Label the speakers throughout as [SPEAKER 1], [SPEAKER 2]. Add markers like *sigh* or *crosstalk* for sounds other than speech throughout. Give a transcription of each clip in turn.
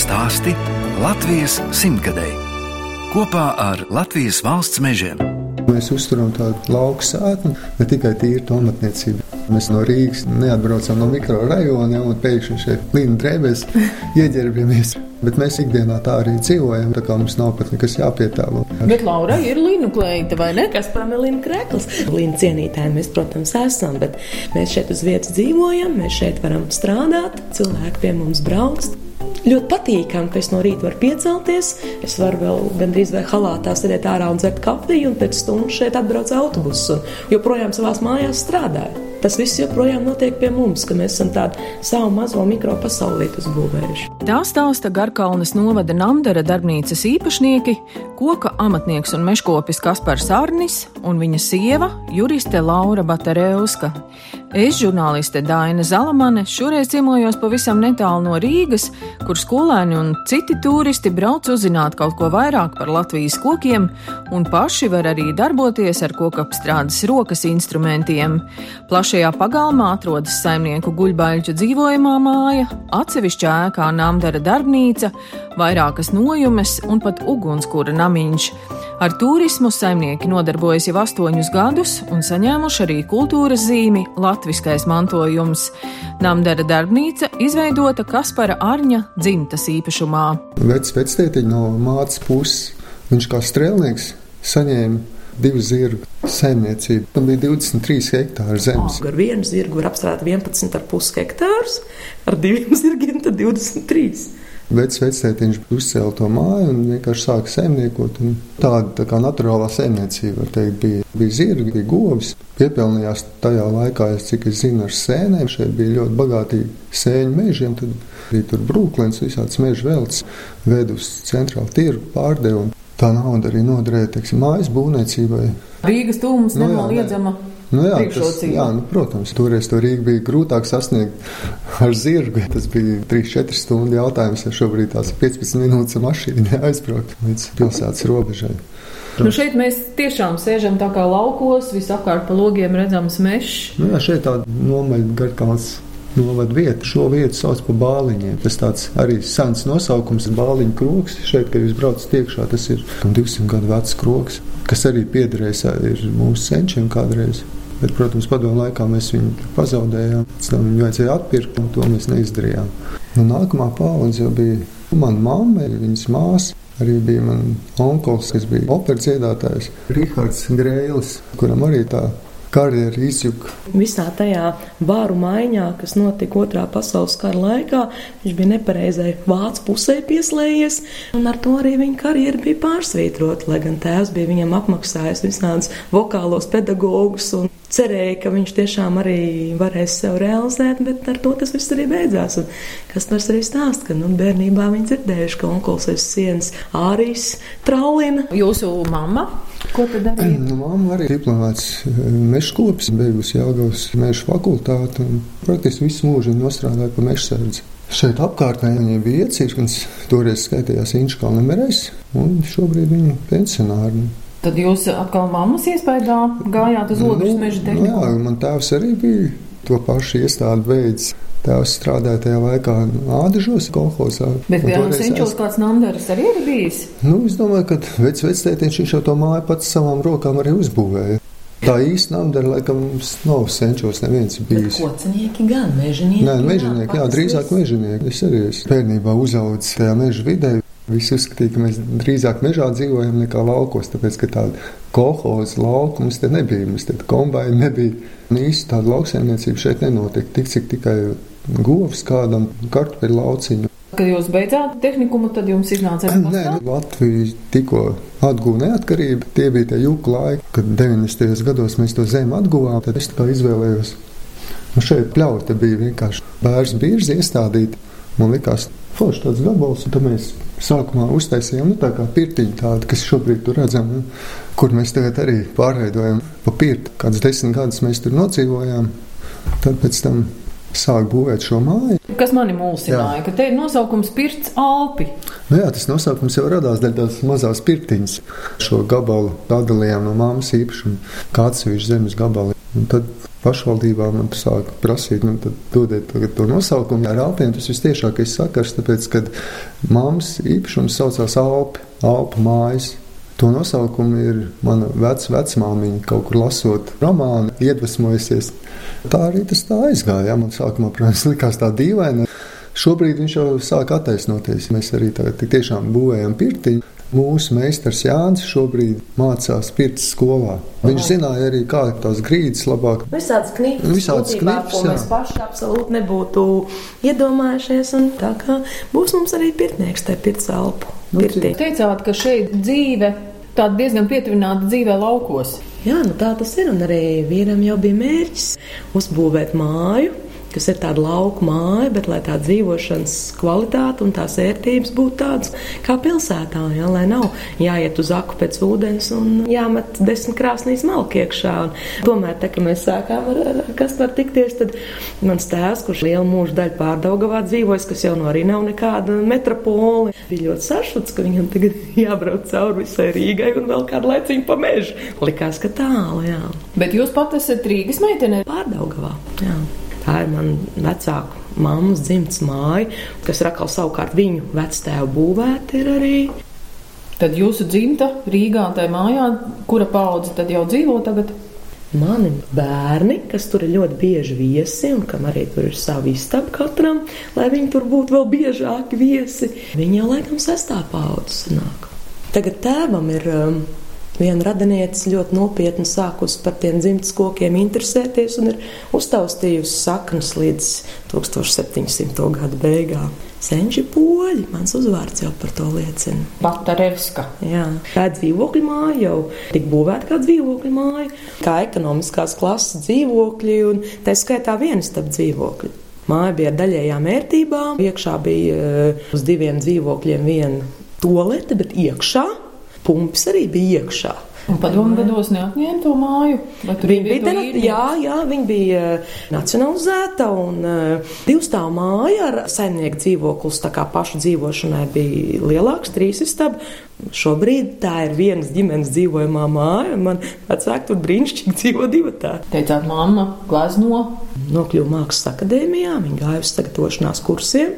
[SPEAKER 1] stāsti Latvijas simtgadēji kopā ar Latvijas valsts mežiem.
[SPEAKER 2] Mēs uzturam tādu lauku sēklu, ne tikai tīru tomatniecību. Mēs no Rīgas neatbraucam no mikrorajoniem un pēkšņi šeit līnija drēbēs *laughs* ieģērbjamies. Bet mēs ikdienā tā arī dzīvojam, tā kā mums nav pat nekas jāpietālo.
[SPEAKER 3] Bet Laura ir līnu kleita, vai ne? Kas pamelina krēkls? Līnu cienītāji mēs, protams, esam, bet mēs šeit uz vietas dzīvojam, mēs šeit varam strādāt, cilvēki pie mums brauc. Ļoti patīkami, ka es no rīta varu piecelties. Es varu vēl gandrīz vai halātā sēdēt ārā un dzert kafiju, un pēc stundas šeit atbrauc autobuss un joprojām savās mājās strādāju. Tas viss joprojām notiek pie mums, ka mēs esam tādu savu mazo mikropasaulīti uzbūvējuši.
[SPEAKER 4] Tā stāsta Garkalnes novada Namdara darbnīcas īpašnieki, koka amatnieks un meškopis Kaspars Arnis un viņa sieva juriste Laura Batareuska. Es, žurnāliste Daina Zalamane, šoreiz ciemojos pavisam netālu no Rīgas, kur skolēni un citi turisti brauc uzzināt kaut ko vairāk par Latvijas kokiem un paši var arī darboties ar kokapstrādes rokas instrumentiem. Plašajā pagalmā atrodas saimnieku guļbaļķu dzīvojamā māja, atsevišķā ēkā Namdara darbnīca, vairākas nojumes un pat ugunskura namiņš. Ar turismu saimnieki nodarbojas jau astoņus gadus un saņēmuši arī kultūras zīmi Latviskais mantojums. Namdara darbnīca izveidota Kaspara Arņa dzimtas īpašumā.
[SPEAKER 2] Vec vectētiņa no mātes puses, viņš kā strēlnieks saņēma divu zirgu saimniecību. Tam bija 23 hektāri zemes.
[SPEAKER 3] Oh, ar vienu zirgu var apstrādāt 11,5 hektārus, ar diviem zirgiem tad 23
[SPEAKER 2] vecs vecētiņš uzcēla to māju un vienkārši sāka saimniekot. Tāda tā kā naturālā saimniecība, var teikt, bija, bija zirgi, bija govis. Piepelnījās tajā laikā, cik es zinu, ar sēnēm. Šeit bija ļoti bagātīgi sēņu mežiem. Tad bija tur brūklins, visāds meža velts, ved uz centrālu tirgu pārdevumu. Tā nauda arī noderēja, teiksim, mājas būvniecībai.
[SPEAKER 4] Rīgas tūmas nu, nenoliedzama. Jā,
[SPEAKER 2] Nu jā, tas, jā nu, protams, toreiz to Rīgu bija grūtāk sasniegt ar zirgu. Tas bija 3-4 stundu jautājums, ja šobrīd tās 15 minūtes mašīna aizbraukt līdz pilsētas robežai.
[SPEAKER 4] Nu šeit mēs tiešām sēžam tā kā laukos, visapkārt pa logiem redzams mežs.
[SPEAKER 2] Nu jā, šeit tāda nomaļa garkāls novada vieta. Šo vietu sauc par bāliņiem. Tas tāds arī sens nosaukums - bāliņu kroks. Šeit, kad jūs braucat iekšā, tas ir 200 gadu vecs kroks, kas arī piederēs mūsu senčiem kādreiz. Bet, protams, padomu laikā mēs viņu pazaudējām. Tam viņu vajadzēja atpirkt, un to mēs neizdarījām. Nu, nākamā paudze jau bija mana mamma, viņas māsa. Arī bija mans onkls, kas bija operas dziedātājs, Rahards Greilis, kuram arī tā karjeru izjuka.
[SPEAKER 3] Visā tajā vāru maiņā, kas notika Otrā pasaules kara laikā, viņš bija nepareizai vācu pusē pieslēdzies, un ar to arī viņa karjera bija pārsvītrota. Lai gan tēvs bija viņam apmaksājis visādus vokālos pedagogus un cerēja, ka viņš tiešām arī varēs sev realizēt, bet ar to tas viss arī beidzās. Un kas tas arī stāsta, ka nu, bērnībā viņi dzirdējuši, ka onkulis aiz sienas ārīs traulina.
[SPEAKER 4] Jūsu mamma? Ko tad darīja? *clears throat*
[SPEAKER 2] Nu, mamma arī diplomāts eh, meškopis, beigusi Jāgaunas meža fakultāti un praktiski visu mūžu nostrādāja pa mežsardzi. Šeit apkārtnē viņai bija iecirknis, toreiz skaitījās Inčkāla nemerēs, un šobrīd viņa pensionāri.
[SPEAKER 4] Tad jūs atkal mammas iespējā gājāt uz ogles nu, meža tehniku?
[SPEAKER 2] Jā, man tēvs arī bija to pašu iestādi veids. Tēvs strādāja tajā laikā Ādažos kolhozā.
[SPEAKER 4] Bet mums senčos kāds namdaras arī ir bijis?
[SPEAKER 2] Nu, es domāju, ka vec vectētiņš viņš jau to māju pats savām rokām arī uzbūvēja. Tā īsti namdara, laikam, mums nav senčos neviens bijis.
[SPEAKER 3] Kocinieki gan, mežonieki.
[SPEAKER 2] Nē, mežonieki, jā, drīzāk mežonieki. Es arī esmu bērnībā uzaudzis tajā meža vidē. Visi uzskatīja, ka mēs drīzāk mežā dzīvojam nekā laukos, tāpēc, ka tāda kolhoza lauka mums te nebija, mums te kombaini nebija. Un īsti tāda lauksaimniecība šeit nenotiek, tik cik tikai govs kādam kartupeļu lauciņu.
[SPEAKER 4] Kad jūs beidzāt tehnikumu, tad jums iznāca arī
[SPEAKER 2] Nē, nu, Latvija tikko atguva neatkarību. Tie bija tie juku laiki, kad 90. gados mēs to zemi atguvām. Tad es tā izvēlējos. Nu, šeit pļauta bija vienkārši bērns bieži iestādīta. Man likās, forši tāds gabals, tad mēs sākumā uztaisījām nu, tā kā pirtiņu tādu, kas šobrīd tur redzam, nu, kur mēs tagad arī pārveidojam pa pirti. Kāds desmit gadus mēs tur nodzīvojām, tad pēc tam sāk būvēt šo māju.
[SPEAKER 4] Kas mani mulsināja, jā. ka te ir nosaukums Pirts Alpi.
[SPEAKER 2] Nu jā, tas nosaukums jau radās dēļ tās mazās pirtiņas. Šo gabalu atdalījām no māmas īpašuma, kāds viņš zemes gabali. Un tad pašvaldībām un sāk prasīt, nu, tad dodiet to nosaukumu. Ar Alpiem tas vistiešākais sakars, tāpēc, kad mammas īpašums saucās Alpi, Alpu mājas. To nosaukumu ir mana vecā vecmāmiņa, kaut kur lasot romānu, iedvesmojusies. Tā arī tas tā aizgāja. Man sākumā, protams, *laughs* likās tā dīvaini. Šobrīd viņš jau sāk attaisnoties. Mēs arī tagad tiešām būvējam pirtiņu. Mūsu meistars Jānis šobrīd mācās pirts skolā. Viņš zināja arī, kā tās grīdas labāk.
[SPEAKER 3] Visādas knipes,
[SPEAKER 2] Visādas knipes,
[SPEAKER 3] ko mēs paši absolūti nebūtu iedomājušies. Tā kā būs mums arī pirtnieks, te pirts elpu.
[SPEAKER 4] Nu, teicāt, ka šeit dzīve tāda diezgan pietuvināta dzīvē laukos.
[SPEAKER 3] Jā, nu tā tas ir. Un arī vīram jau bija mērķis uzbūvēt māju kas ir tāda lauka māja, bet lai tā dzīvošanas kvalitāte un tās vērtības būtu tādas kā pilsētā, ja, lai nav jāiet uz aku pēc ūdens un jāmet desmit krāsnīs malki iekšā. Un tomēr, te, kad mēs sākām ar, ar kas var tikties, tad mans tēvs, kurš lielu mūžu daļu pārdaugavā dzīvojas, kas jau no arī nav nekāda metropoli, bija ļoti sašuts, ka viņam tagad *laughs* jābrauc cauri visai Rīgai un vēl kādu laiciņu pa mežu. Likās, ka tālu, jā.
[SPEAKER 4] Bet jūs pat esat Rīgas meitene?
[SPEAKER 3] Pārdaugavā, jā. Tā ir mana vecāka mammas dzimts māja, kas ir atkal savukārt viņu vectēvu būvēta ir arī.
[SPEAKER 4] Tad jūsu dzimta Rīgā, tajā mājā, kura paudze tad jau dzīvo tagad?
[SPEAKER 3] Mani bērni, kas tur ir ļoti bieži viesi, un kam arī tur ir savi istabi katram, lai viņi tur būtu vēl biežāki viesi, viņi jau laikam sestā paudze nāk. Tagad tēvam ir um, Viena radiniece ļoti nopietni sākusi par tiem dzimtas kokiem interesēties un ir uztaustījusi saknes līdz 1700. gada beigām. Senči poļi, mans uzvārds jau par to liecina.
[SPEAKER 4] Batarevska.
[SPEAKER 3] Jā, tā ir dzīvokļu māja, jau tik būvēta kā dzīvokļu māja, kā ekonomiskās klases dzīvokļi un tā skaitā vienas starp dzīvokļi. Māja bija ar daļējām vērtībām, iekšā bija eh, uz diviem dzīvokļiem viena tolete, bet iekšā pumps arī bija iekšā.
[SPEAKER 4] Un padomu gados neatņēma to māju?
[SPEAKER 3] Viņa bija, bija jā, jā, viņa bija eh, nacionalizēta un uh, divstāvu māja ar saimnieku dzīvoklis, tā kā pašu dzīvošanai bija lielāks, trīs istabi. Šobrīd tā ir vienas ģimenes dzīvojamā māja, un man vecāki tur brīnišķīgi dzīvo divatā.
[SPEAKER 4] Teicāt, mamma glazno?
[SPEAKER 3] Nokļuva mākslas akadēmijā, viņa gāja uz sagatavošanās kursiem.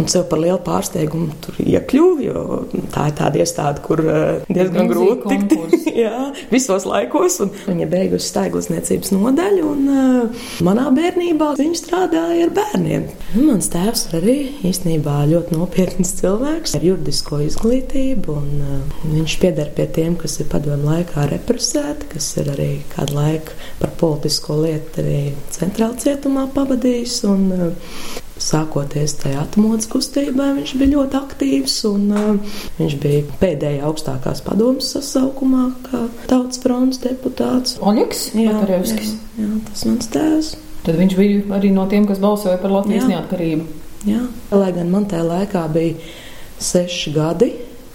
[SPEAKER 3] Un sev par lielu pārsteigumu tur iekļuvu, jo tā ir tāda iestāde, kur eh, diezgan grūti tikt *laughs* jā, visos laikos. Viņa beigusi staiglasniecības nodaļu, un uh, manā bērnībā viņa strādāja ar bērniem. Un mans tēvs arī īstenībā ļoti nopietns cilvēks ar juridisko izglītību, un uh, viņš pieder pie tiem, kas ir padomu laikā represēti, kas ir arī kādu laiku par politisko lietu arī centrāla cietumā pavadījis. Un, uh, Sākoties tajā atmodas kustībā, viņš bija ļoti aktīvs un uh, viņš bija pēdējā augstākās padomas sasaukumā, kā tautas fronts deputāts.
[SPEAKER 4] Oļegs Patarevskis.
[SPEAKER 3] Jā, jā, tas mans tēvs.
[SPEAKER 4] Tad viņš bija arī no tiem, kas balsoja par Latvijas jā. neatkarību.
[SPEAKER 3] Jā, lai gan man tajā laikā bija seši gadi,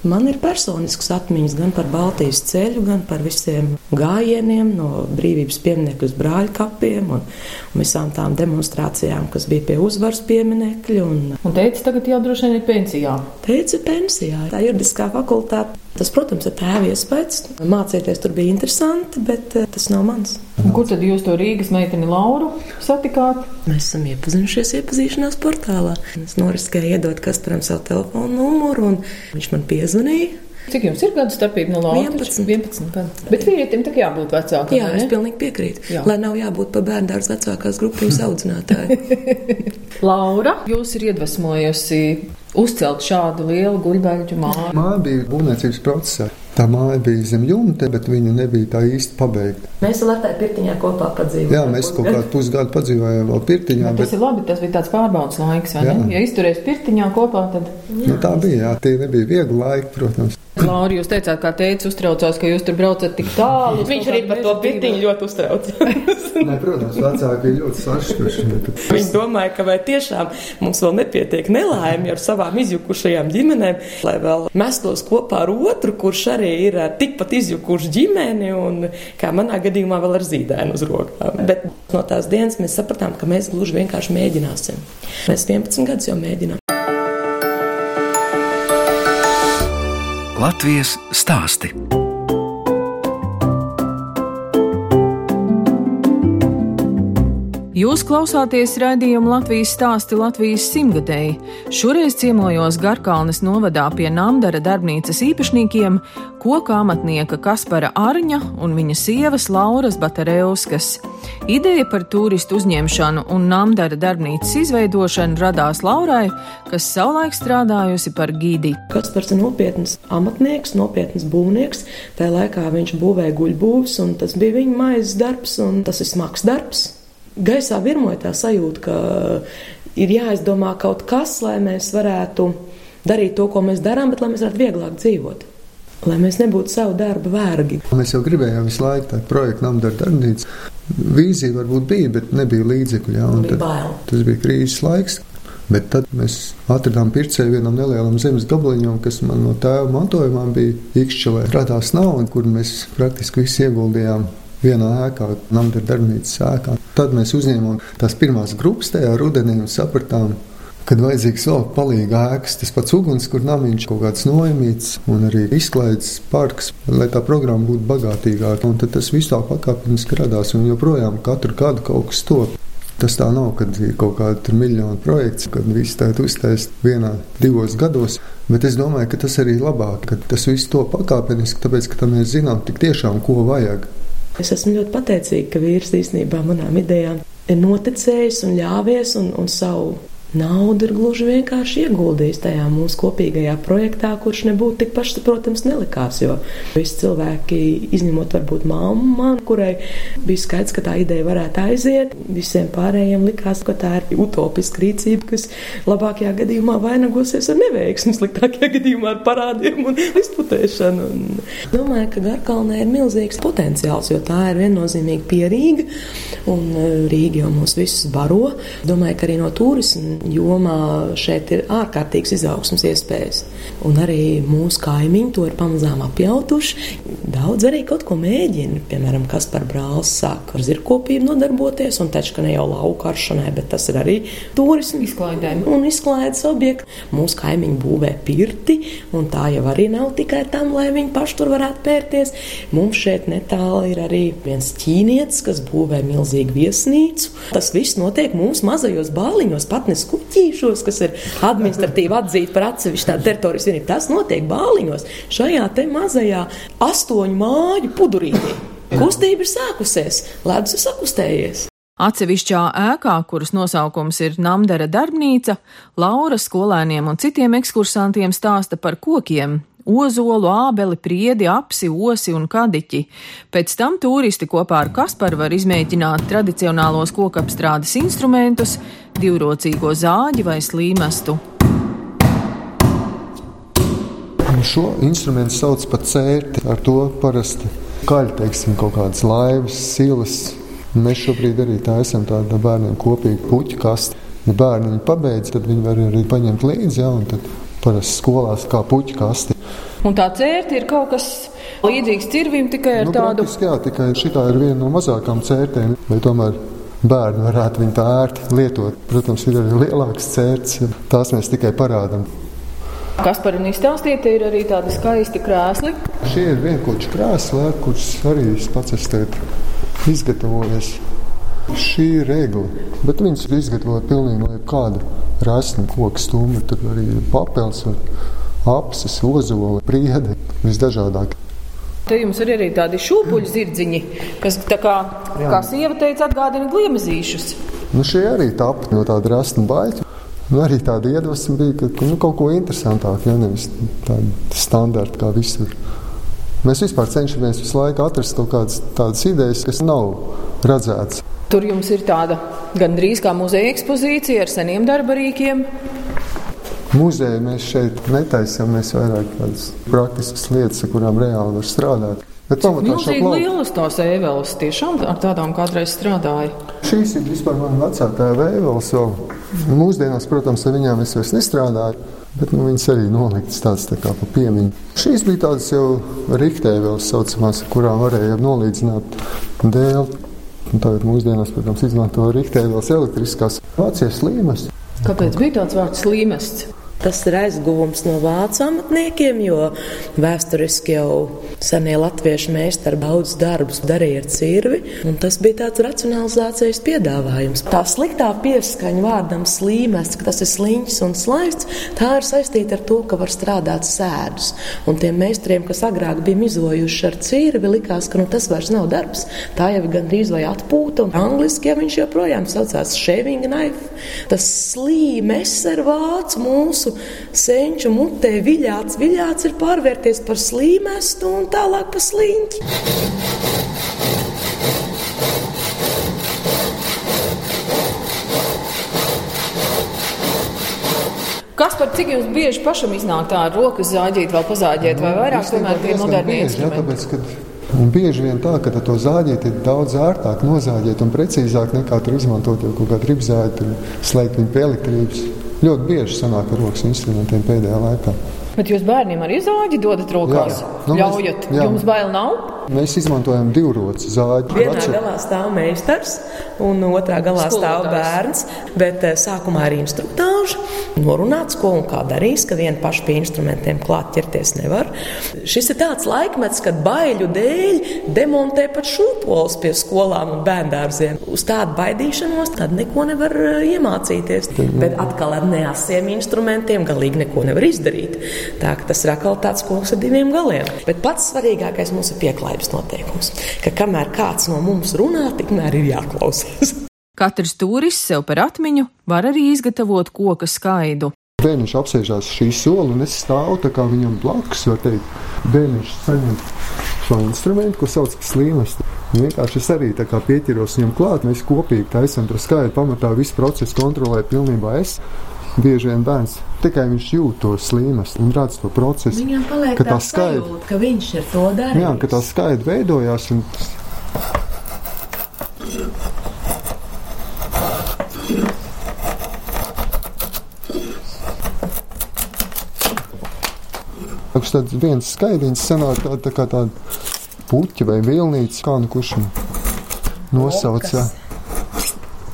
[SPEAKER 3] Man ir personisks atmiņas gan par Baltijas ceļu, gan par visiem gājieniem, no brīvības pieminiektu uz brāļu kapiem un, un visām tām demonstrācijām, kas bija pie uzvaras pieminekļa. Un,
[SPEAKER 4] un teica, tagad jau droši vien ir pensijā.
[SPEAKER 3] Teica, pensijā. Tā juridiskā fakultāte. Tas, protams, ir tēva iespējas. Mācīties tur bija interesanti, bet uh, tas nav mans.
[SPEAKER 4] Un kur tad jūs to Rīgas meiteni Lauru satikāt?
[SPEAKER 3] Mēs esam iepazinušies iepazīšanās portālā. Es noriskēju iedot Kasparam savu telefonu numuru, un viņš man piezvanīja.
[SPEAKER 4] Cik jums ir gadu starpība no Latvijas?
[SPEAKER 3] 11. 11
[SPEAKER 4] gadu. Bet vīrietim tā jābūt vecākam.
[SPEAKER 3] Jā, es pilnīgi piekrītu. Jā. Lai nav jābūt pa bērndārs vecākās grupas audzinātāji. *laughs*
[SPEAKER 4] Laura, jūs ir iedvesmojusi uzcelt šādu lielu guļbaļķu māju?
[SPEAKER 2] Māja bija būvniecības procesā. Tā māja bija zem jumta, bet viņa nebija tā īsti pabeigta.
[SPEAKER 3] Mēs vēl ar tā pirtiņā kopā padzīvojām.
[SPEAKER 2] Jā, mēs kaut kādu pusgadu padzīvojām vēl pirtiņā.
[SPEAKER 4] Bet... Tas ir labi, tas bija tāds pārbaudas laiks, vai jā. ne? Ja izturēs pirtiņā kopā, tad.
[SPEAKER 2] Jā, nu, tā bija, jā, tie nebija viegli laiki, protams.
[SPEAKER 4] Laura, jūs teicāt, kā teica, uztraucās, ka jūs tur braucat tik tālu.
[SPEAKER 3] Viņš arī par to pirtiņu ļoti uztraucās. *laughs*
[SPEAKER 2] Nē, protams, vecāki bija ļoti sašutuši.
[SPEAKER 3] Viņi domāja, ka vai tiešām mums vēl nepietiek nelaimi ar savām izjukušajām ģimenēm, lai vēl mestos kopā ar otru, kurš arī ir tikpat izjukuši ģimeni un, kā manā gadījumā, vēl ar zīdēnu uz rokām. Bet no tās dienas mēs sapratām, ka mēs gluži vienkārši mēģināsim. Mēs 11 gadus jau mēģinām.
[SPEAKER 1] Latvijas stāsti.
[SPEAKER 4] Jūs klausāties raidījuma Latvijas stāsti Latvijas simtgadēji. Šoreiz ciemojos Garkalnes novadā pie Namdara darbnīcas īpašniekiem, koka amatnieka Kaspara Arņa un viņa sievas Lauras Batereuskas. Ideja par turistu uzņemšanu un Namdara darbnīcas izveidošanu radās Laurai, kas savulaik strādājusi par gidi.
[SPEAKER 3] Kaspars ir nopietns amatnieks, nopietns būvnieks. Tajā laikā viņš būvēja guļbūvs, un tas bija viņa maizes darbs, un tas ir smags darbs gaisā virmoja tā sajūta, ka ir jāizdomā kaut kas, lai mēs varētu darīt to, ko mēs darām, bet lai mēs varētu vieglāk dzīvot. Lai mēs nebūtu savu darbu vergi.
[SPEAKER 2] Mēs jau gribējām visu laiku tādu projektu, Namdara darbnīcu. Vīzija varbūt bija, bet nebija līdzekļu. Jā,
[SPEAKER 3] bija bail.
[SPEAKER 2] tas bija krīzes laiks. Bet tad mēs atradām pircēju vienam nelielam zemes gabaliņam, kas man no tēva mantojumā bija īkšķelē. Radās nauda, kur mēs praktiski visi ieguldījām vienā ēkā, Namdara darbnīcas ēkā. Tad mēs uzņēmām tās pirmās grupas tajā rudenī un sapratām, kad vajadzīgs vēl palīga ēkas, tas pats ugunskurnamiņš, kaut kāds nojamīts un arī izklaides parks, lai tā programma būtu bagātīgāka. Un tad tas viss tā pakāpeniski radās un joprojām katru gadu kaut kas top. Tas tā nav, kad ir kaut kāda miljonu projekts, kad viss tā uztaisīt vienā, divos gados. Bet es domāju, ka tas arī ir labāk, ka tas viss to pakāpeniski, tāpēc ka mēs zinām tik tiešām, ko vajag.
[SPEAKER 3] Es esmu ļoti pateicīga, ka vīrs īstenībā manām idejām ir noticējis un ļāvies un, un savu Naudu ir gluži vienkārši ieguldījis tajā mūsu kopīgajā projektā, kurš nebūtu tik pašsaprotams nelikās. Jo visi cilvēki, izņemot varbūt māmu, man, kurai bija skaidrs, ka tā ideja varētu aiziet, visiem pārējiem likās, ka tā ir utopiska rīcība, kas labākajā gadījumā vainagosies ar neveiksmi, sliktākajā gadījumā ar parādiem un izputēšanu. Un domāju, ka Garkalnē ir milzīgs potenciāls, jo tā ir viennozīmīgi pierīga un e, Rīga jau mūs visus baro. Domāju, ka arī no turismu jomā šeit ir ārkārtīgas izaugsmas iespējas. Un arī mūsu kaimiņi to ir pamazām apjautuši. Daudz arī kaut ko mēģina. Piemēram, kas par brālis sāk ar zirgkopību nodarboties, un taču ne jau lauku karšanai, bet tas ir arī turismu
[SPEAKER 4] izklaidēm
[SPEAKER 3] un izklaides objekti. Mūsu kaimiņi būvē pirti, un tā jau arī nav tikai tam, lai viņi paši tur varētu pērties. Mums šeit netālu ir arī viens ķīnietis, kas būvē milzīgu viesnīcu. Tas viss notiek mūsu mazajos bāliņos, patnes kuķīšos, kas ir administratīvi atzīti par atsevišķu tādu teritorijas vienību. Tas notiek bāliņos, šajā te mazajā astoņu māju pudurītī. Kustība ir sākusies, ledus ir sakustējies.
[SPEAKER 4] Atsevišķā ēkā, kuras nosaukums ir Namdara darbnīca, Laura skolēniem un citiem ekskursantiem stāsta par kokiem, ozolu, ābeli, priedi, apsi, osi un kadiķi. Pēc tam turisti kopā ar Kasparu var izmēģināt tradicionālos kokapstrādes instrumentus, divrocīgo zāģi vai slīmestu.
[SPEAKER 2] Šo instrumentu sauc par cērti. Ar to parasti kaļ, teiksim, kaut kādas laivas, silas. Mēs šobrīd arī taisām tādu bērniem kopīgu puķu kasti. Ja bērni viņu pabeidz, tad viņi var arī paņemt līdzi, ja, un tad parasti skolās kā puķu kasti.
[SPEAKER 4] Un tā cērta ir kaut kas līdzīgs cirvim, tikai ar
[SPEAKER 2] nu,
[SPEAKER 4] tādu.
[SPEAKER 2] Jā, tikai šī ir viena no mazākām cērtēm. Tomēr bērni varētu viņu tā ērti lietot. Protams, ir arī lielākas cērtas, tās mēs tikai parādām.
[SPEAKER 4] Kas par viņu izstāstīt, ir arī tādi skaisti krēsli.
[SPEAKER 2] Šie ir vienkārši krēsli, kurus arī es pats esmu izgatavojis. Šī ir regla, bet viņas ir izgatavota pilnīgi no kāda rasna, koka stūra, tur arī papildus apses, ozoli, priede, visdažādāk.
[SPEAKER 4] Te jums ir arī tādi šūpuļu zirdziņi, kas, kā, Jā. kā sieva teica, atgādina gliemezīšus.
[SPEAKER 2] Nu, šie arī tapu no tāda rasta baļķa. Nu, arī tāda iedvesma bija, ka nu, kaut ko interesantāku, ja nevis tādu standartu kā visur. Mēs vispār cenšamies visu laiku atrast kaut kādas tādas idejas, kas nav redzētas.
[SPEAKER 4] Tur jums ir tāda gandrīz kā muzeja ekspozīcija ar seniem darbarīkiem.
[SPEAKER 2] Muzeja mēs šeit netaisām, mēs vairāk tādas praktiskas lietas, ar kurām reāli var strādāt.
[SPEAKER 4] Bet tādā lielas tās ēveles tiešām ar tādām kādreiz strādāja.
[SPEAKER 2] Šīs ir vispār mana vecākā ēveles. Mūsdienās, protams, ar viņām es vairs nestrādāju. Bet nu, viņas arī noliktas tādas tā kā pa piemiņu. Šīs bija tādas jau riktēvēles saucamās, kurām varēja nolīdzināt dēli. Un tagad mūsdienās, protams, izmanto riktēvēles elektriskās. Vācijas slīmes.
[SPEAKER 4] Kāpēc bija tāds vārds slīmests?
[SPEAKER 3] Tas ir aizguvums no vācu amatniekiem, jo vēsturiski jau senie latviešu meistari daudz darbus darīja ar cirvi, un tas bija tāds racionalizācijas piedāvājums. Tā sliktā pieskaņa vārdam slīmēs, ka tas ir sliņķis un slaists, tā ir saistīta ar to, ka var strādāt sēdus. Un tiem meistariem, kas agrāk bija mizojuši ar cirvi, likās, ka nu, tas vairs nav darbs. Tā jau ir gandrīz vai atpūta, un angliski ja viņš joprojām saucās shaving knife. Tas slīmes ar vācu mūsu senču mutē viļāts. Viļāts ir pārvērties par slīmestu un tālāk par sliņķi.
[SPEAKER 4] Kas par cik jums bieži pašam iznāk tā ar rokas zāģīt, vēl pazāģēt, vai vairāk tomēr tie moderni instrumenti?
[SPEAKER 2] Un bieži vien tā, ka to zāģēt ir daudz ērtāk nozāģēt un precīzāk nekā tur izmantot jau kaut kādu ribzāģi, slēgt viņu pie elektrības. Ļoti bieži sanāk ar rokas instrumentiem pēdējā laikā.
[SPEAKER 4] Bet jūs bērniem arī zāģi dodat rokās? Jā, nu, Ļaujat, jā. jums bail nav?
[SPEAKER 2] Mēs izmantojam divroci zāģi.
[SPEAKER 3] Vienā Atšķir... galā stāv meistars, un otrā galā Skolotājs. stāv bērns. Bet eh, sākumā ir instruktāža, norunāts, ko un kā darīs, ka viena paša pie instrumentiem klāt ķerties nevar. Šis ir tāds laikmets, kad baiļu dēļ demontē pat šūpoles pie skolām un bērndārziem. Uz tādu baidīšanos tad neko nevar eh, iemācīties. Bet atkal ar neasiem instrumentiem galīgi neko nevar izdarīt. Tā tas ir atkal tāds koks ar diviem galiem. Bet pats svarīgākais mums ir pieklājības noteikums, ka kamēr kāds no mums runā, tikmēr ir jāklausās. *laughs*
[SPEAKER 4] Katrs turists sev par atmiņu var arī izgatavot koka skaidu.
[SPEAKER 2] Bērniņš apsēžās šī sola, un es stāvu tā kā viņam blakus. Bērniņš saņem šo instrumentu, ko sauc par slīmestu. Vienkārši es arī pieķeros viņam klāt. Mēs kopīgi taisām to skaidu. Pamatā visu procesu kontrolē pilnībā es. Bieži vien bērns tikai viņš jūt to slīmes un redz to procesu.
[SPEAKER 3] Viņam paliek tā skaidra, sajūta, ka viņš ir to darījis.
[SPEAKER 2] Jā, ka tā skaidra veidojās. Un... Tad viens skaidiņš sanāk tā, tā kā tāda puķa vai vilnīca, kā nu kurš nosauca. Okas.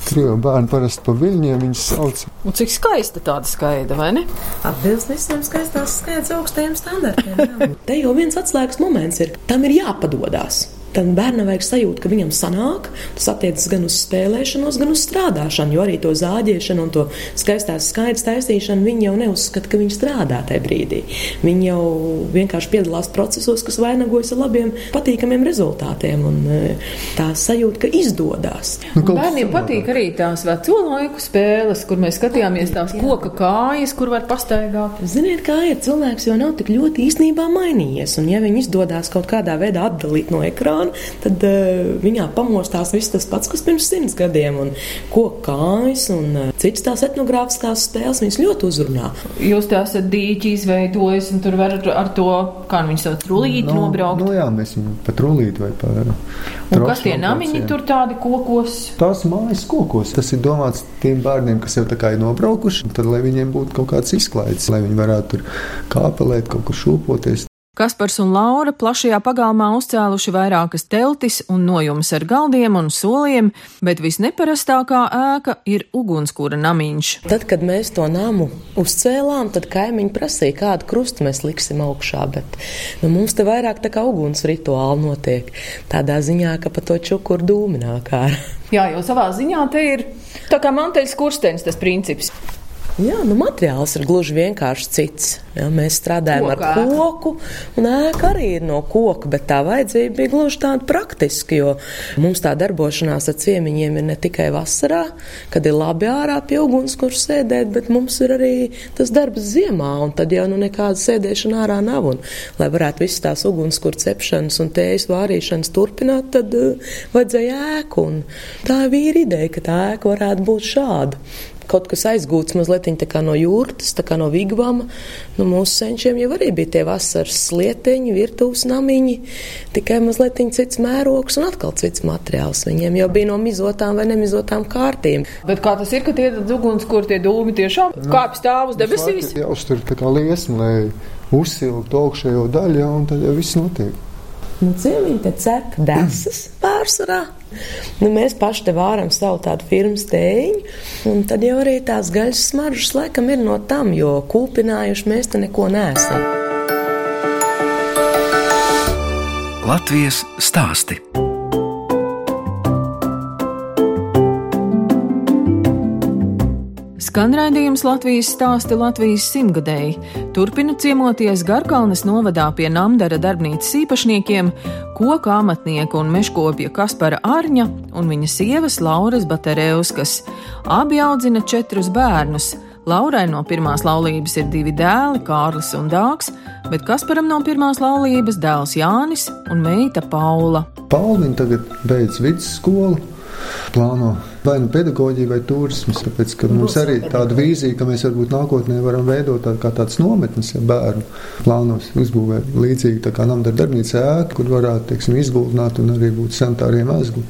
[SPEAKER 2] Krievu bērni parasti pa viļņiem viņus sauc.
[SPEAKER 4] Un cik skaista tāda skaida, vai ne?
[SPEAKER 3] Atbilst visiem skaistās skaitas augstajiem standartiem. Te jau viens atslēgas moments ir, tam ir jāpadodās. Tam bērnam vajag sajūtu, ka viņam sanāk. Tas attiecas gan uz spēlēšanos, gan uz strādāšanu. Jo arī to zāģēšanu un to skaistās skaidrs taisīšanu viņi jau neuzskata, ka viņi strādā tajā brīdī. Viņi jau vienkārši piedalās procesos, kas vainagojas ar labiem, patīkamiem rezultātiem. Un e, tā sajūta, ka izdodas.
[SPEAKER 4] Nu, bērniem patīk arī tās veco laiku spēles, kur mēs skatījāmies tās koka kājas, kur var pastaigāt.
[SPEAKER 3] Ziniet, kā ir cilvēks jau nav tik ļoti īstenībā mainījies. Un ja viņi izdodas kaut kādā veidā atdalīt no ekrāna, plānu, tad uh, viņā pamostās viss tas pats, kas pirms simts gadiem. Un koku kājas un uh, citas tās etnogrāfiskās spēles viņas ļoti uzrunā.
[SPEAKER 4] Jūs tā esat dīķi izveidojis, un tur var ar, ar to, kā nu viņi sauc, trulīti no, nobraukt.
[SPEAKER 2] Nu, jā, mēs viņu pa trulīti vai pa.
[SPEAKER 4] Un kas tie namiņi tur tādi kokos?
[SPEAKER 2] Tās mājas kokos. Tas ir domāts tiem bērniem, kas jau tā kā ir nobraukuši, tad lai viņiem būtu kaut kāds izklaides, lai viņi varētu tur kāpelēt, kaut kur šūpoties.
[SPEAKER 4] Kaspars un Laura plašajā pagalmā uzcēluši vairākas teltis un nojumas ar galdiem un soliem, bet visneparastākā ēka ir ugunskura namiņš.
[SPEAKER 3] Tad, kad mēs to namu uzcēlām, tad kaimiņi prasīja, kādu krustu mēs liksim augšā, bet nu, mums te vairāk tā kā uguns rituāli notiek. Tādā ziņā, ka pa to čukuru dūminā kā.
[SPEAKER 4] Jā, jo savā ziņā te ir tā kā manteļas kurstenis tas princips.
[SPEAKER 3] Jā, nu, materiāls ir gluži vienkārši cits. Jā, mēs strādājam Kokā. ar koku, un ēka arī ir no koka, bet tā vajadzība bija gluži tāda praktiska, jo mums tā darbošanās ar ciemiņiem ir ne tikai vasarā, kad ir labi ārā pie uguns, kur sēdēt, bet mums ir arī tas darbs ziemā, un tad jau nu nekāda sēdēšana ārā nav. Un, lai varētu visas tās ugunskur cepšanas un tējas vārīšanas turpināt, tad uh, vajadzēja ēku. Un tā bija ideja, ka tā ēka varētu būt šāda kaut kas aizgūts mazliet no jūras, no vigvama. Nu, mūsu senčiem jau arī bija tie vasaras slieteņi, virtuves namiņi, tikai mazliet cits mērogs un atkal cits materiāls. Viņiem jau bija no mizotām vai nemizotām kārtīm.
[SPEAKER 4] Bet kā tas ir, ka tie uguns, kur tie dūmi tiešām nu, kāpj stāv uz debesīs?
[SPEAKER 2] Jā, uztur tā kā liesmu, lai uzsiltu augšējo daļu, un tad jau viss notiek.
[SPEAKER 3] Nu, Ciemiņi te cep desas pārsvarā. Nu, mēs paši te vāram savu tādu firmas tēņu, un tad jau arī tās gaļas smaržas laikam ir no tam, jo kūpinājuši mēs te neko neesam.
[SPEAKER 1] Latvijas stāsti.
[SPEAKER 4] Skan raidījums Latvijas stāsti Latvijas simtgadēji. Turpina ciemoties Garkalnes novadā pie Namdara darbnīcas īpašniekiem, koka amatnieku un meškopja Kaspara Arņa un viņa sievas Lauras Batereuskas. Abi audzina četrus bērnus. Laurai no pirmās laulības ir divi dēli, Kārlis un Dārs, bet Kasparam no pirmās laulības dēls Jānis un meita Paula.
[SPEAKER 2] Pauli tagad beidz vidusskolu, plāno vai nu pedagoģija, vai turisms. Tāpēc, mums arī tāda vīzija, ka mēs varbūt nākotnē varam veidot tādu, kā tādas nometnes, ja bērnu plānos uzbūvēt līdzīgi tā kā namdara darbnīca ēka, kur varētu, teiksim, izgultināt un arī būt sanitāriem mezgli.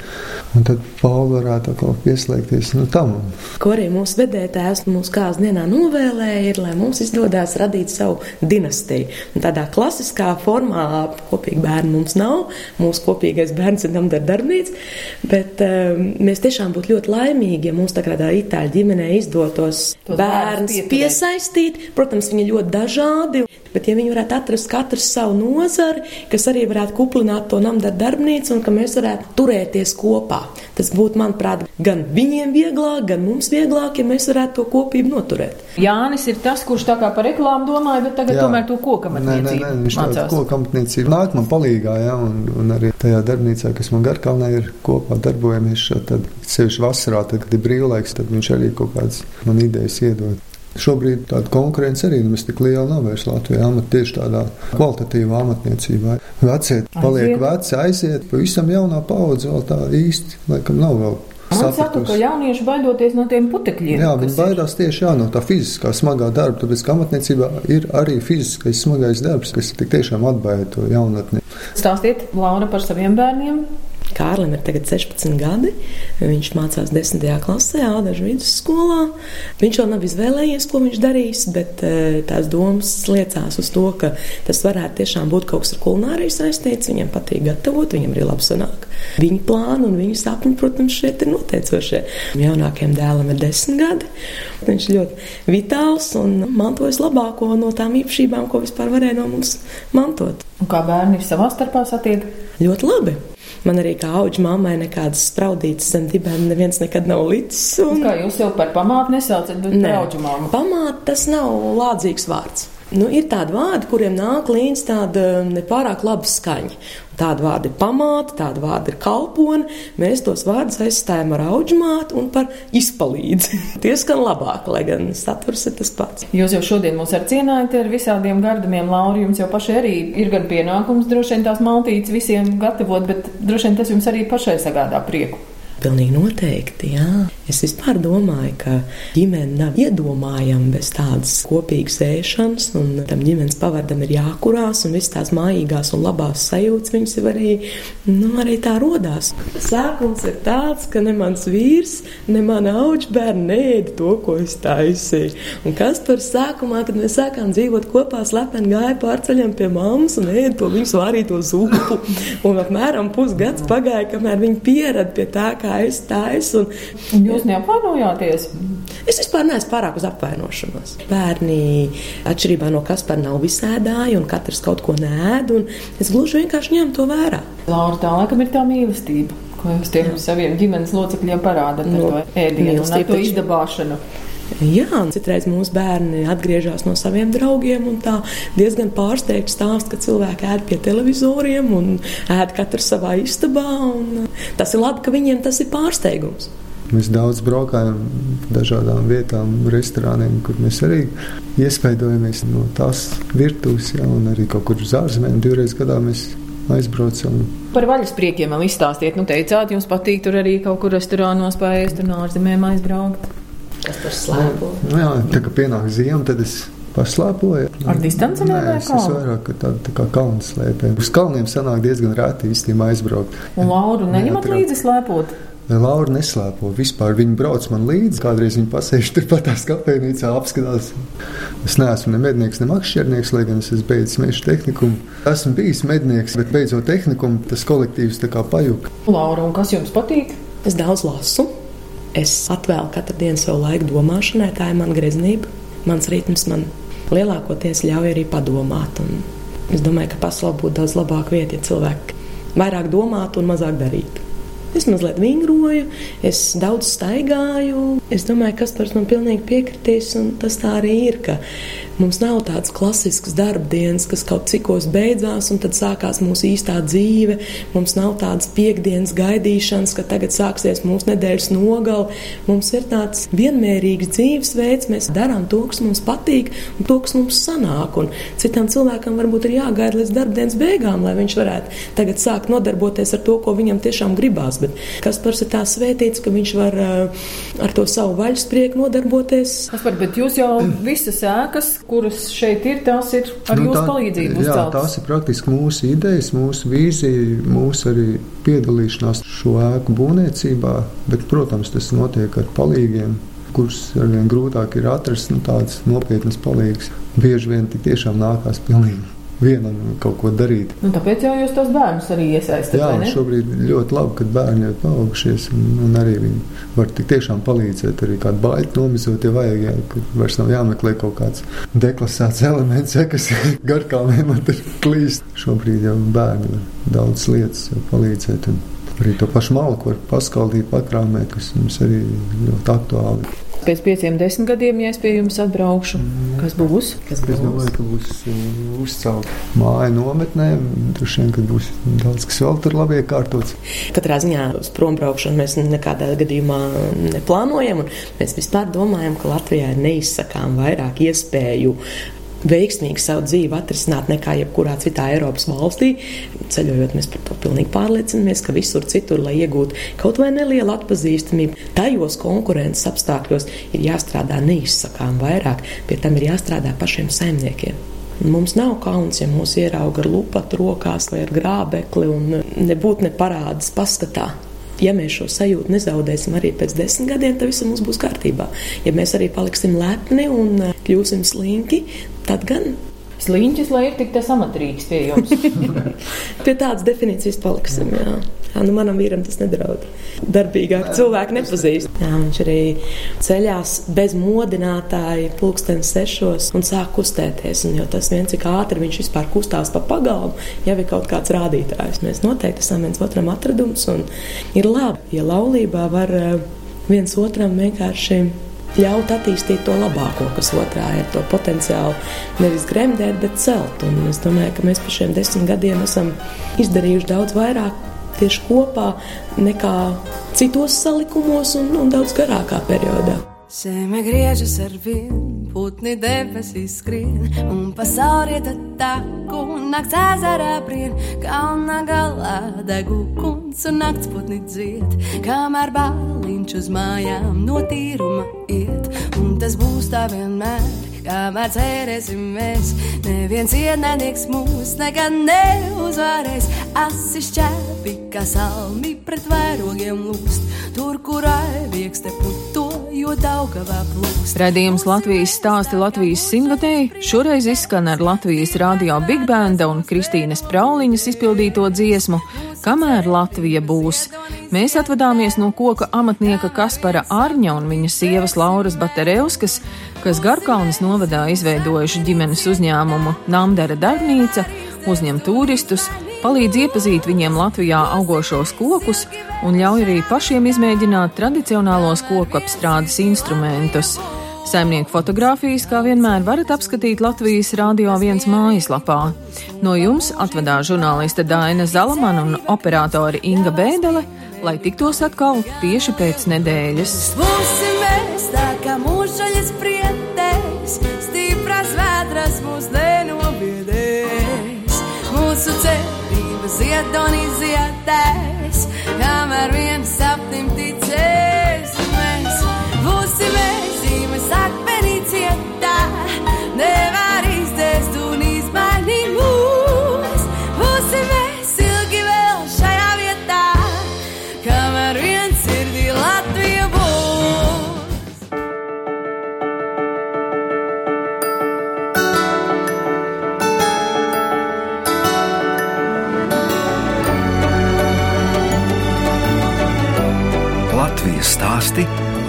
[SPEAKER 2] Un tad Pauli varētu atkal pieslēgties nu, tam.
[SPEAKER 3] Ko arī mūsu vedētājs mūsu kāzas dienā novēlēja, ir, lai mums izdodas radīt savu dinastiju. Un tādā klasiskā formā kopīgi bērni mums nav. Mūsu kopīgais bērns ir namdara darbnīca, bet um, mēs tiešām būtu ļoti laimīgi, ja mums tādā itāļu ģimenē izdotos bērns piesaistīt. Protams, viņi ir ļoti dažādi. Bet, ja viņi varētu atrast katrs savu nozari, kas arī varētu kuplināt to namdaru darbnīcu un ka mēs varētu turēties kopā, tas būtu, manuprāt, gan viņiem vieglāk, gan mums vieglāk, ja mēs varētu to kopību noturēt.
[SPEAKER 4] Jānis ir tas, kurš tā kā par reklāmu domāja, bet tagad jā. tomēr to kokamatniecību.
[SPEAKER 2] Nē, nē, nē, viņš tādu kokamatniecību nāk man palīgā, jā, un, un arī tajā darbnīcā, kas man garkalnē ir kopā darbojamies, tad sevišķi vasarā, tad, kad ir brīvlaiks, tad viņš arī kaut kādas man idejas iedod. Šobrīd tāda konkurence arī nemaz tik liela nav vairs Latvijā. Amat tieši tādā kvalitatīvā amatniecībā. Vecie paliek aiziet. veci, aiziet, pavisam jaunā paudze vēl tā īsti, laikam nav vēl.
[SPEAKER 4] Man saka, ka jaunieši baidoties no tiem putekļiem.
[SPEAKER 2] Jā, viņi baidās tieši jā, no tā fiziskā smagā darba, tāpēc ka amatniecībā ir arī fiziskais smagais darbs, kas tiešām atbaida to jaunatni.
[SPEAKER 4] Stāstiet, Laura, par saviem bērniem.
[SPEAKER 3] Kārlim ir tagad 16 gadi. Viņš mācās 10. klasē, Ādažu vidusskolā. Viņš vēl nav izvēlējies, ko viņš darīs, bet tās domas liecās uz to, ka tas varētu tiešām būt kaut kas ar kulināriju saistīts. Viņam patīk gatavot, viņam arī labi sanāk. Viņa plāni un viņa sapņi, protams, šeit ir noteicošie. Jaunākajam dēlam ir 10 gadi. Viņš ļoti vitāls un mantojas labāko no tām īpašībām, ko vispār varēja no mums mantot.
[SPEAKER 4] Un kā bērni savā starpā satiek?
[SPEAKER 3] Ļoti labi. Man arī kā auga mammai nekādas spraudītas zem dibēm neviens nekad nav licis.
[SPEAKER 4] Un... Kā jūs jau par pamātu nesaucat, bet par auga mammu?
[SPEAKER 3] Pamāta tas nav lādzīgs vārds. Nu, ir tādi vārdi, kuriem nāk līdz tāda nepārāk laba skaņa. Tāda vārda ir pamāta, tāda vārda ir kalpone. Mēs tos vārdus aizstājam ar auģmātu un par izpalīdzi. *laughs* Tie skan labāk, lai gan saturs ir tas pats.
[SPEAKER 4] Jūs jau šodien mūs ar cienājat ar visādiem gardumiem, Lauri. Jums jau pašai arī ir gan pienākums droši vien tās maltītes visiem gatavot, bet droši vien tas jums arī pašai sagādā prieku.
[SPEAKER 3] Pilnīgi noteikti, jā. Es vispār domāju, ka ģimene nav iedomājama bez tādas kopīgas ēšanas, un tam ģimenes pavadam ir jākurās, un visas tās mājīgās un labās sajūtas viņas jau arī, nu, arī tā rodās. Sākums ir tāds, ka ne mans vīrs, ne mana auģa bērni neēda to, ko es taisīju. Un kas par sākumā, kad mēs sākām dzīvot kopā, slepeni gāja pārceļam pie mammas un ēda to viņas vārīto zupu. Un apmēram pusgads pagāja, kamēr viņi pierada pie tā, kā es taisu.
[SPEAKER 4] Un jūs neapvainojāties?
[SPEAKER 3] Es vispār neesmu pārāk uz apvainošanos. Bērni, atšķirībā no Kaspara, nav visēdāji, un katrs kaut ko nēd. Es gluži vienkārši ņemu to vērā.
[SPEAKER 4] Laura, tā laikam ir tā mīlestība, ko jūs tiem Jā. saviem ģimenes locekļiem parādat no, ar to ēdienu un ar to izdabāšanu.
[SPEAKER 3] Jā, citreiz mūsu bērni atgriežas no saviem draugiem un tā diezgan pārsteigts stāst, ka cilvēki ēd pie televizoriem un ēd katrs savā istabā. Tas ir labi, ka viņiem tas ir pārsteigums.
[SPEAKER 2] Mēs daudz braukājam dažādām vietām, restorāniem, kur mēs arī iespaidojamies no tās virtuves, ja, un arī kaut kur uz ārzemēm divreiz gadā mēs aizbraucam.
[SPEAKER 4] Par vaļas priekiem vēl izstāstiet. Nu, teicāt, jums patīk tur arī kaut kur restorānos paēst un ārzemēm aizbraukt.
[SPEAKER 3] Kas par slēpoju?
[SPEAKER 2] Nu, jā, tā kā pienāk ziema, tad es paslēpoju.
[SPEAKER 4] Ar distanci
[SPEAKER 2] Nē, es, es vairāk kā tādu tā kā kalnu slēpēju. Uz kalniem sanāk diezgan rēti īstenībā aizbraukt.
[SPEAKER 4] Un Lauru neņemat līdzi slēpot?
[SPEAKER 2] Laura neslēpo vispār. Viņa brauc man līdzi, kādreiz viņa pasēž turpat tās kafejnīcā, apskatās. Es neesmu ne mednieks, ne makšķernieks, lai gan es esmu beidzis meža tehnikumu. Esmu bijis mednieks, bet beidzot tehnikumu, tas kolektīvs tā kā pajuka.
[SPEAKER 4] Laura, un kas jums patīk?
[SPEAKER 3] Es daudz lasu. Es atvēlu katru dienu savu laiku domāšanai, tā ir mana greznība. Mans ritms man lielākoties ļauj arī padomāt. Es domāju, ka pasaulē būtu daudz labāka vieta, ja cilvēki vairāk domātu un mazāk darītu. Es mazliet vingroju, es daudz staigāju. Es domāju, ka Kaspars man pilnīgi piekritīs, un tas tā arī ir. Mums nav tādas klasiskas darba dienas, kas kaut cikos beidzās, un tad sākās mūsu īstā dzīve. Mums nav tādas piekdienas gaidīšanas, ka tagad sāksies mūsu nedēļas nogale. Mums ir tāds vienmērīgs dzīvesveids, mēs darām to, kas mums patīk, un to, kas mums sanāk. Un citam cilvēkam varbūt ir jāgaida līdz darbdienas beigām, lai viņš varētu tagad sākt nodarboties ar to, ko viņam tiešām gribās bet Kaspars ir tā svētīts, ka viņš var uh, ar to savu vaļasprieku nodarboties.
[SPEAKER 4] Kaspar, bet jūs jau visas ēkas, kuras šeit ir, tās ir ar nu, jūsu tā, palīdzību uzceltas.
[SPEAKER 2] Jā, tās ir praktiski mūsu idejas, mūsu vīzija, mūsu arī piedalīšanās šo ēku būvniecībā, bet, protams, tas notiek ar palīgiem kurus arvien grūtāk ir atrast nu, tādas nopietnas palīgas. Bieži vien tik tiešām nākās pilnīgi vienam kaut ko darīt.
[SPEAKER 4] Nu, tāpēc jau jūs tos bērnus arī iesaistāt.
[SPEAKER 2] Jā, šobrīd ļoti labi, ka bērni ir paaugušies un, un arī viņi var tik tiešām palīdzēt. Arī kādu baļķi nomizot, ja vajag, jā, ka vairs nav jāmeklē kaut kāds deklasēts elements, ja, kas *laughs* garkāmē man tur klīst. Šobrīd jau bērni var daudz lietas palīdzēt. Un, Arī to pašu malku var paskaldīt, pakrāmēt, kas mums arī ļoti aktuāli.
[SPEAKER 4] Pēc pieciem, desmit gadiem, ja es pie jums atbraukšu, kas būs?
[SPEAKER 2] Kas būs? Es domāju, ka būs uh, uzcelta māja nometnē. Droši vien, ka būs daudz kas vēl tur labi iekārtots.
[SPEAKER 3] Katrā ziņā uz prombraukšanu mēs nekādā gadījumā neplānojam. Mēs vispār domājam, ka Latvijā ir neizsakām vairāk iespēju veiksmīgi savu dzīvi atrisināt nekā jebkurā citā Eiropas valstī. Ceļojot, mēs par to pilnīgi pārliecinamies, ka visur citur, lai iegūtu kaut vai nelielu atpazīstamību, tajos konkurences apstākļos ir jāstrādā neizsakām vairāk, pie tam ir jāstrādā pašiem saimniekiem. Mums nav kauns, ja mūs ierauga ar lupatu rokās vai ar grābekli un nebūtu ne parādas paskatā ja mēs šo sajūtu nezaudēsim arī pēc desmit gadiem, tad viss mums būs kārtībā. Ja mēs arī paliksim lepni un kļūsim slinki, tad gan.
[SPEAKER 4] Sliņķis, lai ir tik tas amatrīgs pie jums. *laughs*
[SPEAKER 3] pie tādas definīcijas paliksim, jā. jā nu manam vīram tas nedraud. Darbīgāk cilvēki nepazīst. Jā, viņš arī ceļās bez modinātāja pulkstens sešos un sāk kustēties. Un jau tas viens, cik ātri viņš vispār kustās pa pagalmu, jau ir kaut kāds rādītājs. Mēs noteikti esam viens otram atradums un ir labi, ja laulībā var eh, viens otram vienkārši ļaut attīstīt to labāko, kas otrā ir to potenciālu nevis gremdēt, bet celt. Un es domāju, ka mēs par šiem desmit gadiem esam izdarījuši daudz vairāk tieši kopā nekā citos salikumos un, un daudz garākā periodā.
[SPEAKER 5] Zeme griežas ar vienu, putni debesīs skrien, un pasaulē tad taku, un nakts ezerā brien, kalna galā degu kunts, un nakts putni dzied, kamēr bāliņš uz mājām no tīruma iet, un tas būs tā vienmēr kamēr cerēsim mēs. Neviens ienaidnieks mūs nekad neuzvarēs. Asi šķēpi, kā salmi pret vairogiem lūst, tur, kur aizviekste puto, jo daugavā plūst.
[SPEAKER 4] Redījums Latvijas stāsti Latvijas simtgadēji šoreiz izskan ar Latvijas radio Big Banda un Kristīnas Prauliņas izpildīto dziesmu Kamēr Latvija būs. Mēs atvadāmies no koka amatnieka Kaspara Arņa un viņa sievas Lauras Batereuskas, kas Garkalnas novadā izveidojuši ģimenes uzņēmumu Namdara darbnīca, uzņem turistus, palīdz iepazīt viņiem Latvijā augošos kokus un ļauj arī pašiem izmēģināt tradicionālos koku apstrādes instrumentus. Saimnieku fotografijas, kā vienmēr, varat apskatīt Latvijas Rādio 1 mājaslapā. No jums atvedās žurnāliste Daina Zalamana un operātori Inga Bēdele, lai tiktos atkal tieši pēc nedēļas.
[SPEAKER 5] Būsim mēs tā kā mūžaļas prietēs, stipras vētras mūs nenobiedēs. Mūsu cerības iedonizētēs, kamēr viens sapnim ticēs.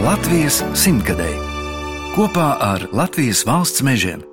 [SPEAKER 1] Latvijas simtgadēji kopā ar Latvijas valsts mežiem.